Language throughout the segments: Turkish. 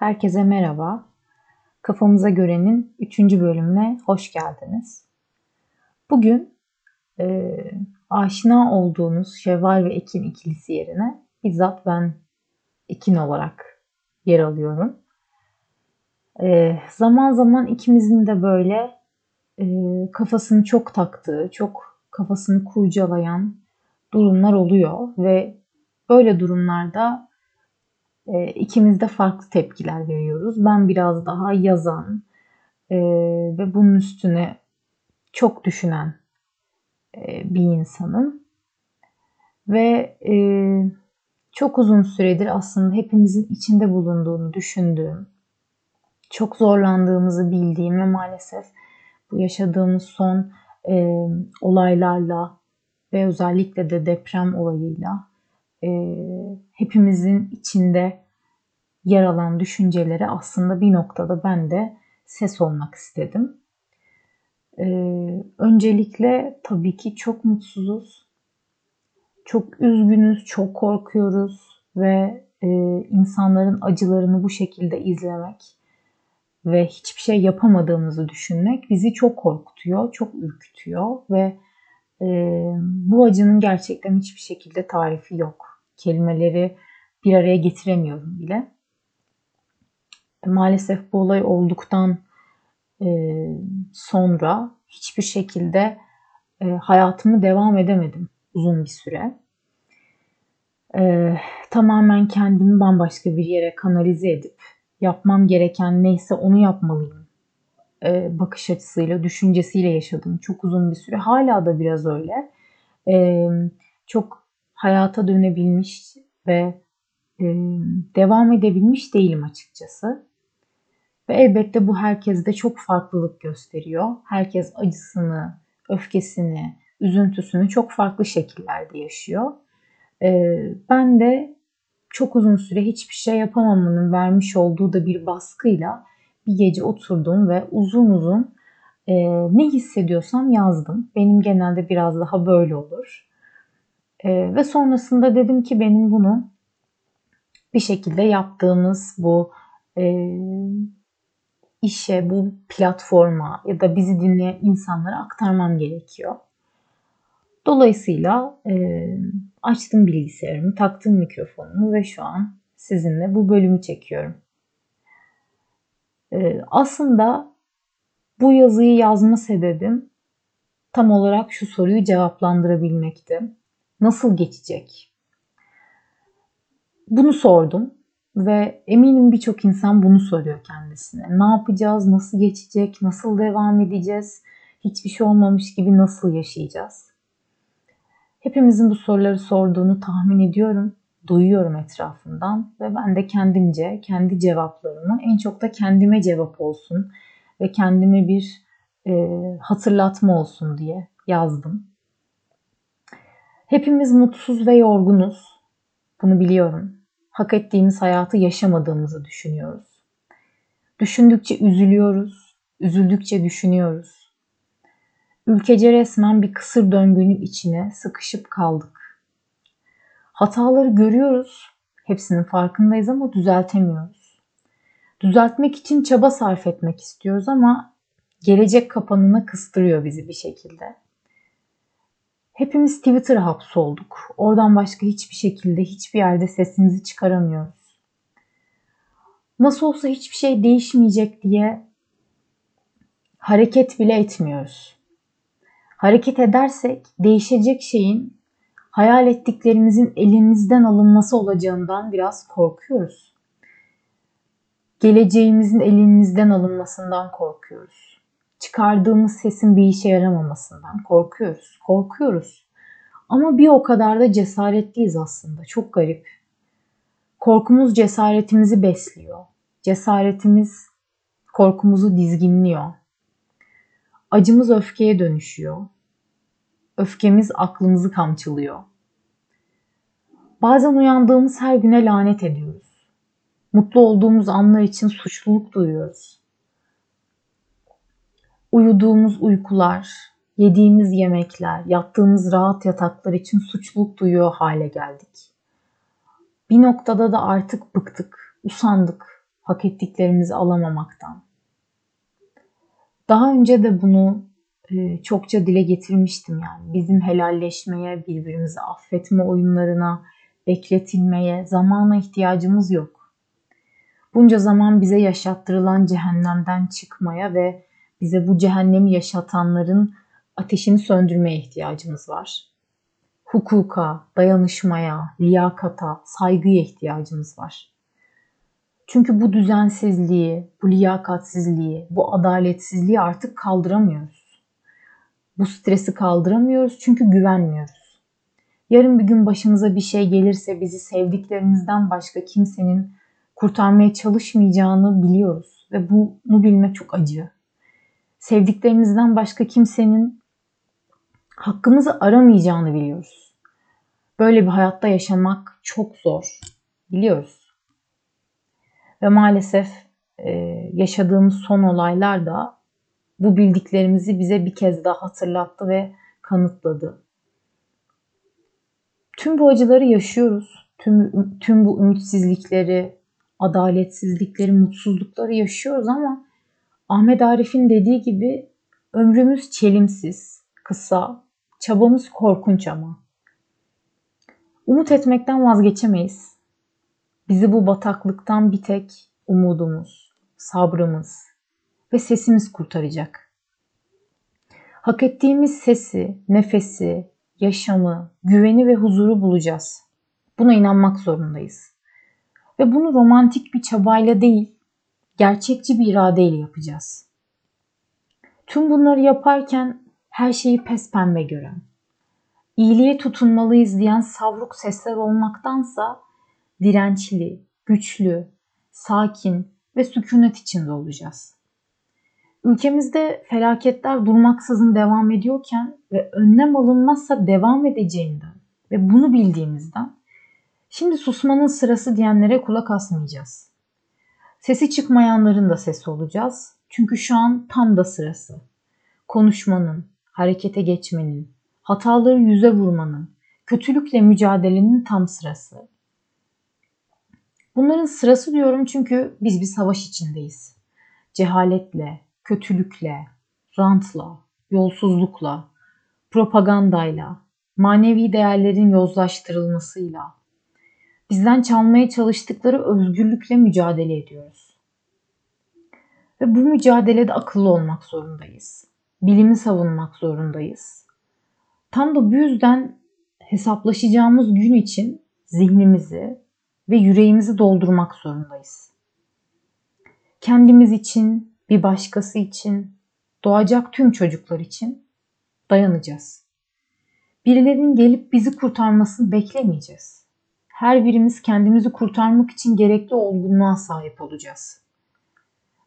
Herkese merhaba. Kafamıza görenin 3. bölümüne hoş geldiniz. Bugün e, aşina olduğunuz Şevval ve Ekin ikilisi yerine bizzat ben Ekin olarak yer alıyorum. E, zaman zaman ikimizin de böyle e, kafasını çok taktığı, çok kafasını kurcalayan durumlar oluyor ve böyle durumlarda e, ikimiz de farklı tepkiler veriyoruz. Ben biraz daha yazan e, ve bunun üstüne çok düşünen e, bir insanım. Ve e, çok uzun süredir aslında hepimizin içinde bulunduğunu düşündüğüm, çok zorlandığımızı bildiğim ve maalesef bu yaşadığımız son e, olaylarla ve özellikle de deprem olayıyla e, hepimizin içinde yer alan düşünceleri aslında bir noktada ben de ses olmak istedim. E, öncelikle tabii ki çok mutsuzuz, çok üzgünüz, çok korkuyoruz ve e, insanların acılarını bu şekilde izlemek ve hiçbir şey yapamadığımızı düşünmek bizi çok korkutuyor, çok ürkütüyor ve e, bu acının gerçekten hiçbir şekilde tarifi yok kelimeleri bir araya getiremiyorum bile. Maalesef bu olay olduktan e, sonra hiçbir şekilde e, hayatımı devam edemedim uzun bir süre. E, tamamen kendimi bambaşka bir yere kanalize edip yapmam gereken neyse onu yapmalıyım bakış açısıyla, düşüncesiyle yaşadım çok uzun bir süre. Hala da biraz öyle. Çok hayata dönebilmiş ve e, devam edebilmiş değilim açıkçası. Ve elbette bu herkeste çok farklılık gösteriyor. Herkes acısını, öfkesini, üzüntüsünü çok farklı şekillerde yaşıyor. E, ben de çok uzun süre hiçbir şey yapamamanın vermiş olduğu da bir baskıyla bir gece oturdum ve uzun uzun e, ne hissediyorsam yazdım. Benim genelde biraz daha böyle olur. E, ve sonrasında dedim ki benim bunu bir şekilde yaptığımız bu e, işe, bu platforma ya da bizi dinleyen insanlara aktarmam gerekiyor. Dolayısıyla e, açtım bilgisayarımı, taktım mikrofonumu ve şu an sizinle bu bölümü çekiyorum. E, aslında bu yazıyı yazma sebebim tam olarak şu soruyu cevaplandırabilmekti nasıl geçecek? Bunu sordum ve eminim birçok insan bunu soruyor kendisine. Ne yapacağız? Nasıl geçecek? Nasıl devam edeceğiz? Hiçbir şey olmamış gibi nasıl yaşayacağız? Hepimizin bu soruları sorduğunu tahmin ediyorum, duyuyorum etrafından ve ben de kendimce kendi cevaplarımı en çok da kendime cevap olsun ve kendime bir e, hatırlatma olsun diye yazdım. Hepimiz mutsuz ve yorgunuz. Bunu biliyorum. Hak ettiğimiz hayatı yaşamadığımızı düşünüyoruz. Düşündükçe üzülüyoruz, üzüldükçe düşünüyoruz. Ülkece resmen bir kısır döngünün içine sıkışıp kaldık. Hataları görüyoruz, hepsinin farkındayız ama düzeltemiyoruz. Düzeltmek için çaba sarf etmek istiyoruz ama gelecek kapanına kıstırıyor bizi bir şekilde. Hepimiz Twitter'a hapsolduk. Oradan başka hiçbir şekilde hiçbir yerde sesimizi çıkaramıyoruz. Nasıl olsa hiçbir şey değişmeyecek diye hareket bile etmiyoruz. Hareket edersek değişecek şeyin hayal ettiklerimizin elimizden alınması olacağından biraz korkuyoruz. Geleceğimizin elimizden alınmasından korkuyoruz çıkardığımız sesin bir işe yaramamasından korkuyoruz. Korkuyoruz. Ama bir o kadar da cesaretliyiz aslında. Çok garip. Korkumuz cesaretimizi besliyor. Cesaretimiz korkumuzu dizginliyor. Acımız öfkeye dönüşüyor. Öfkemiz aklımızı kamçılıyor. Bazen uyandığımız her güne lanet ediyoruz. Mutlu olduğumuz anlar için suçluluk duyuyoruz uyuduğumuz uykular, yediğimiz yemekler, yattığımız rahat yataklar için suçluluk duyuyor hale geldik. Bir noktada da artık bıktık, usandık, hak ettiklerimizi alamamaktan. Daha önce de bunu e, çokça dile getirmiştim yani. Bizim helalleşmeye, birbirimizi affetme oyunlarına, bekletilmeye, zamana ihtiyacımız yok. Bunca zaman bize yaşattırılan cehennemden çıkmaya ve bize bu cehennemi yaşatanların ateşini söndürmeye ihtiyacımız var. Hukuka, dayanışmaya, liyakata, saygıya ihtiyacımız var. Çünkü bu düzensizliği, bu liyakatsizliği, bu adaletsizliği artık kaldıramıyoruz. Bu stresi kaldıramıyoruz çünkü güvenmiyoruz. Yarın bir gün başımıza bir şey gelirse bizi sevdiklerimizden başka kimsenin kurtarmaya çalışmayacağını biliyoruz ve bunu bilmek çok acı. Sevdiklerimizden başka kimsenin hakkımızı aramayacağını biliyoruz. Böyle bir hayatta yaşamak çok zor. Biliyoruz. Ve maalesef e, yaşadığımız son olaylar da bu bildiklerimizi bize bir kez daha hatırlattı ve kanıtladı. Tüm bu acıları yaşıyoruz. Tüm, tüm bu ümitsizlikleri, adaletsizlikleri, mutsuzlukları yaşıyoruz ama Ahmet Arif'in dediği gibi ömrümüz çelimsiz, kısa, çabamız korkunç ama. Umut etmekten vazgeçemeyiz. Bizi bu bataklıktan bir tek umudumuz, sabrımız ve sesimiz kurtaracak. Hak ettiğimiz sesi, nefesi, yaşamı, güveni ve huzuru bulacağız. Buna inanmak zorundayız. Ve bunu romantik bir çabayla değil, gerçekçi bir iradeyle yapacağız. Tüm bunları yaparken her şeyi pes pembe gören, iyiliğe tutunmalıyız diyen savruk sesler olmaktansa dirençli, güçlü, sakin ve sükunet içinde olacağız. Ülkemizde felaketler durmaksızın devam ediyorken ve önlem alınmazsa devam edeceğinden ve bunu bildiğimizden şimdi susmanın sırası diyenlere kulak asmayacağız. Sesi çıkmayanların da sesi olacağız. Çünkü şu an tam da sırası. Konuşmanın, harekete geçmenin, hataları yüze vurmanın, kötülükle mücadelenin tam sırası. Bunların sırası diyorum çünkü biz bir savaş içindeyiz. Cehaletle, kötülükle, rantla, yolsuzlukla, propagandayla, manevi değerlerin yozlaştırılmasıyla, bizden çalmaya çalıştıkları özgürlükle mücadele ediyoruz. Ve bu mücadelede akıllı olmak zorundayız. Bilimi savunmak zorundayız. Tam da bu yüzden hesaplaşacağımız gün için zihnimizi, ve yüreğimizi doldurmak zorundayız. Kendimiz için, bir başkası için, doğacak tüm çocuklar için dayanacağız. Birilerinin gelip bizi kurtarmasını beklemeyeceğiz. Her birimiz kendimizi kurtarmak için gerekli olgunluğa sahip olacağız.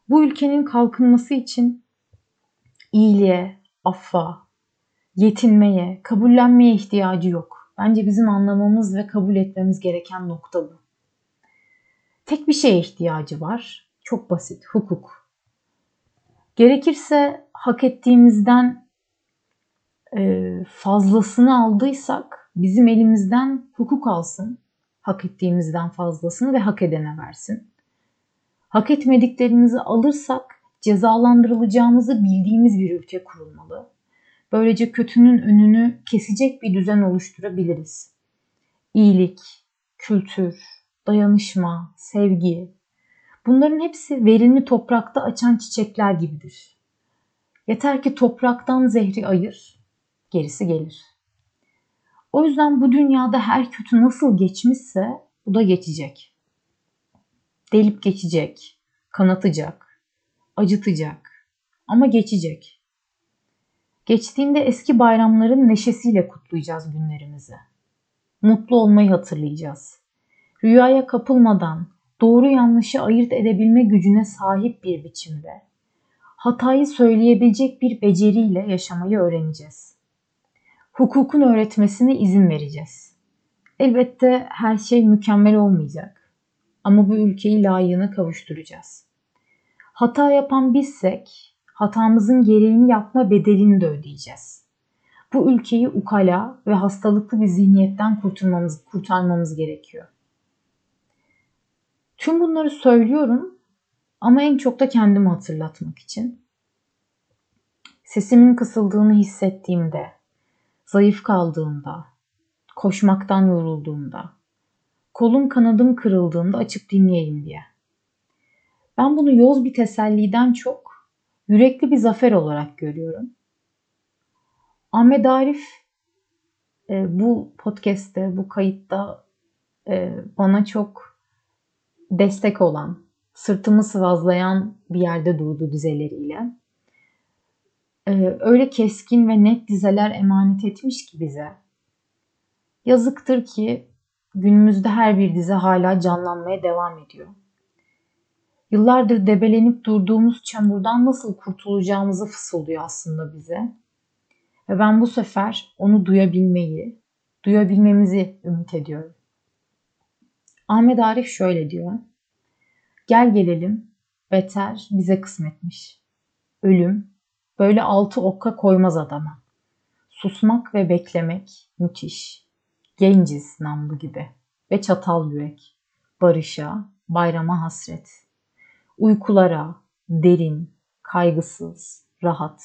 Bu ülkenin kalkınması için iyiliğe, affa, yetinmeye, kabullenmeye ihtiyacı yok. Bence bizim anlamamız ve kabul etmemiz gereken nokta bu. Tek bir şeye ihtiyacı var. Çok basit. Hukuk. Gerekirse hak ettiğimizden e, fazlasını aldıysak bizim elimizden hukuk alsın. Hak ettiğimizden fazlasını ve hak edene versin. Hak etmediklerimizi alırsak cezalandırılacağımızı bildiğimiz bir ülke kurulmalı. Böylece kötünün önünü kesecek bir düzen oluşturabiliriz. İyilik, kültür, dayanışma, sevgi. Bunların hepsi verimli toprakta açan çiçekler gibidir. Yeter ki topraktan zehri ayır, gerisi gelir. O yüzden bu dünyada her kötü nasıl geçmişse bu da geçecek. Delip geçecek, kanatacak, acıtacak ama geçecek. Geçtiğinde eski bayramların neşesiyle kutlayacağız günlerimizi. Mutlu olmayı hatırlayacağız rüyaya kapılmadan doğru yanlışı ayırt edebilme gücüne sahip bir biçimde hatayı söyleyebilecek bir beceriyle yaşamayı öğreneceğiz. Hukukun öğretmesine izin vereceğiz. Elbette her şey mükemmel olmayacak ama bu ülkeyi layığına kavuşturacağız. Hata yapan bizsek hatamızın gereğini yapma bedelini de ödeyeceğiz. Bu ülkeyi ukala ve hastalıklı bir zihniyetten kurtarmamız, kurtarmamız gerekiyor. Tüm bunları söylüyorum Ama en çok da kendimi hatırlatmak için. Sesimin kısıldığını hissettiğimde, zayıf kaldığımda, koşmaktan yorulduğumda, kolum kanadım kırıldığında açıp dinleyeyim diye. Ben bunu yoz bir teselliden çok yürekli bir zafer olarak görüyorum. Ahmet Arif e, bu podcast'te, bu kayıtta e, bana çok destek olan, sırtımı sıvazlayan bir yerde durdu dizeleriyle. E, öyle keskin ve net dizeler emanet etmiş ki bize. Yazıktır ki günümüzde her bir dize hala canlanmaya devam ediyor. Yıllardır debelenip durduğumuz çamurdan nasıl kurtulacağımızı fısıldıyor aslında bize. Ve ben bu sefer onu duyabilmeyi, duyabilmemizi ümit ediyorum. Ahmet Arif şöyle diyor. Gel gelelim, beter bize kısmetmiş. Ölüm böyle altı okka koymaz adama. Susmak ve beklemek müthiş. Genciz namlu gibi ve çatal yürek. Barışa, bayrama hasret. Uykulara, derin, kaygısız, rahat.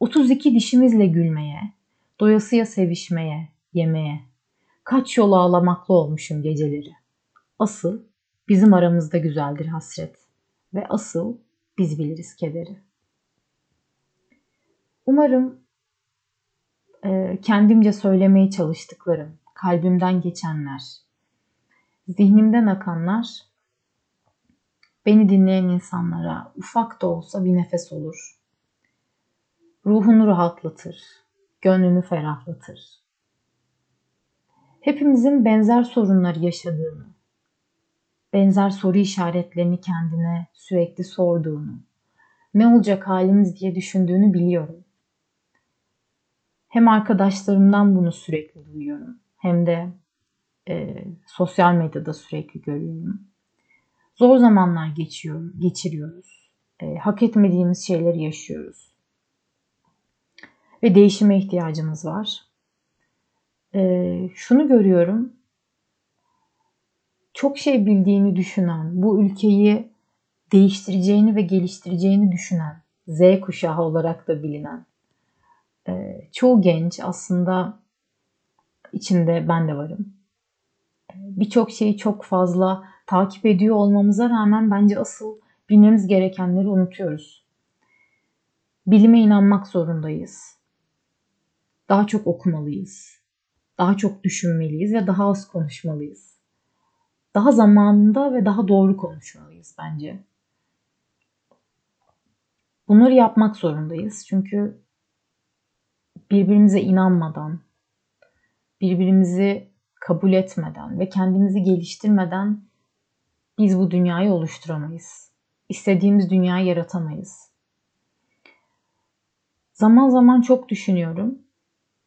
32 dişimizle gülmeye, doyasıya sevişmeye, yemeye. Kaç yol ağlamaklı olmuşum geceleri. Asıl bizim aramızda güzeldir hasret ve asıl biz biliriz kederi. Umarım e, kendimce söylemeye çalıştıklarım, kalbimden geçenler, zihnimden akanlar beni dinleyen insanlara ufak da olsa bir nefes olur. Ruhunu rahatlatır, gönlünü ferahlatır. Hepimizin benzer sorunları yaşadığını, benzer soru işaretlerini kendine sürekli sorduğunu, ne olacak halimiz diye düşündüğünü biliyorum. Hem arkadaşlarımdan bunu sürekli duyuyorum hem de e, sosyal medyada sürekli görüyorum. Zor zamanlar geçiyor, geçiriyoruz. E, hak etmediğimiz şeyleri yaşıyoruz. Ve değişime ihtiyacımız var. E, şunu görüyorum. Çok şey bildiğini düşünen, bu ülkeyi değiştireceğini ve geliştireceğini düşünen, Z kuşağı olarak da bilinen e, çoğu genç aslında içinde ben de varım. E, birçok şeyi çok fazla takip ediyor olmamıza rağmen bence asıl bilmemiz gerekenleri unutuyoruz. Bilime inanmak zorundayız. Daha çok okumalıyız. Daha çok düşünmeliyiz ve daha az konuşmalıyız. Daha zamanında ve daha doğru konuşmalıyız bence. Bunları yapmak zorundayız. Çünkü birbirimize inanmadan, birbirimizi kabul etmeden ve kendimizi geliştirmeden biz bu dünyayı oluşturamayız. İstediğimiz dünyayı yaratamayız. Zaman zaman çok düşünüyorum.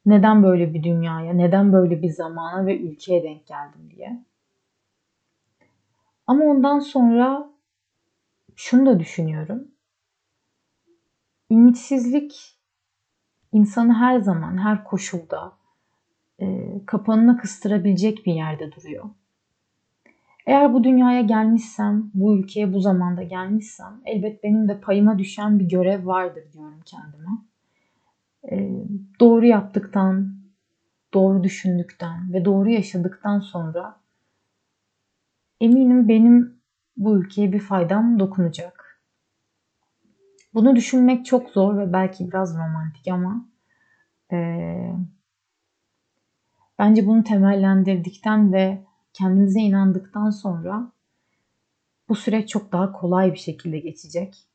Neden böyle bir dünyaya, neden böyle bir zamana ve ülkeye denk geldim diye. Ama ondan sonra şunu da düşünüyorum. Ümitsizlik insanı her zaman, her koşulda e, kapanına kıstırabilecek bir yerde duruyor. Eğer bu dünyaya gelmişsem, bu ülkeye bu zamanda gelmişsem elbet benim de payıma düşen bir görev vardır diyorum kendime. E, doğru yaptıktan, doğru düşündükten ve doğru yaşadıktan sonra eminim benim bu ülkeye bir faydam dokunacak. Bunu düşünmek çok zor ve belki biraz romantik ama e, bence bunu temellendirdikten ve kendimize inandıktan sonra bu süreç çok daha kolay bir şekilde geçecek.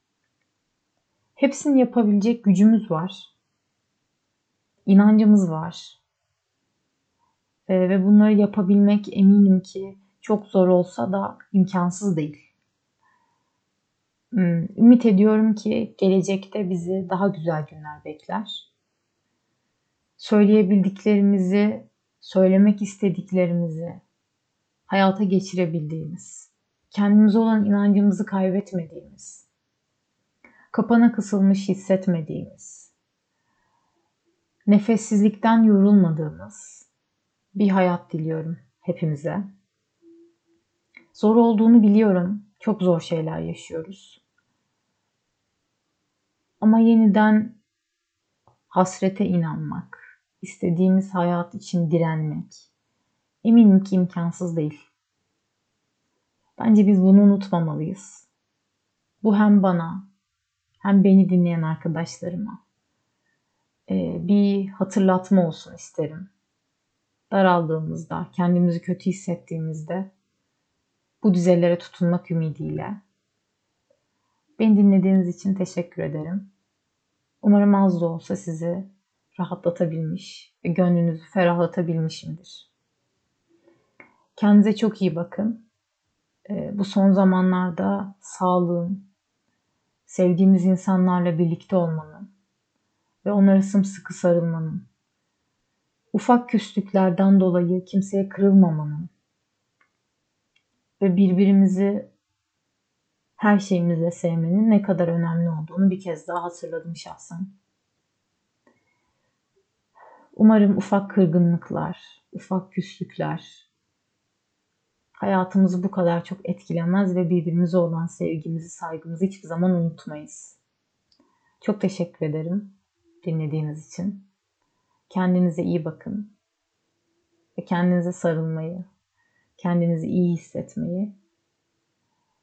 Hepsini yapabilecek gücümüz var. İnancımız var. E, ve bunları yapabilmek eminim ki çok zor olsa da imkansız değil. Hmm, ümit ediyorum ki gelecekte bizi daha güzel günler bekler. Söyleyebildiklerimizi, söylemek istediklerimizi hayata geçirebildiğimiz, kendimize olan inancımızı kaybetmediğimiz, kapana kısılmış hissetmediğimiz, nefessizlikten yorulmadığımız bir hayat diliyorum hepimize. Zor olduğunu biliyorum Çok zor şeyler yaşıyoruz. Ama yeniden hasrete inanmak, istediğimiz hayat için direnmek eminim ki imkansız değil. Bence biz bunu unutmamalıyız. Bu hem bana hem beni dinleyen arkadaşlarıma e, bir hatırlatma olsun isterim. Daraldığımızda, kendimizi kötü hissettiğimizde bu düzeylere tutunmak ümidiyle. Beni dinlediğiniz için teşekkür ederim. Umarım az da olsa sizi rahatlatabilmiş ve gönlünüzü ferahlatabilmişimdir. Kendinize çok iyi bakın. Ee, bu son zamanlarda sağlığın, sevdiğimiz insanlarla birlikte olmanın ve onlara sımsıkı sarılmanın, ufak küslüklerden dolayı kimseye kırılmamanın ve birbirimizi her şeyimizle sevmenin ne kadar önemli olduğunu bir kez daha hatırladım şahsen. Umarım ufak kırgınlıklar, ufak küslükler hayatımızı bu kadar çok etkilemez ve birbirimize olan sevgimizi, saygımızı hiçbir zaman unutmayız. Çok teşekkür ederim dinlediğiniz için. Kendinize iyi bakın ve kendinize sarılmayı, kendinizi iyi hissetmeyi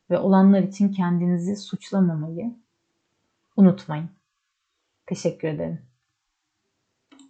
ve olanlar için kendinizi suçlamamayı unutmayın. Teşekkür ederim.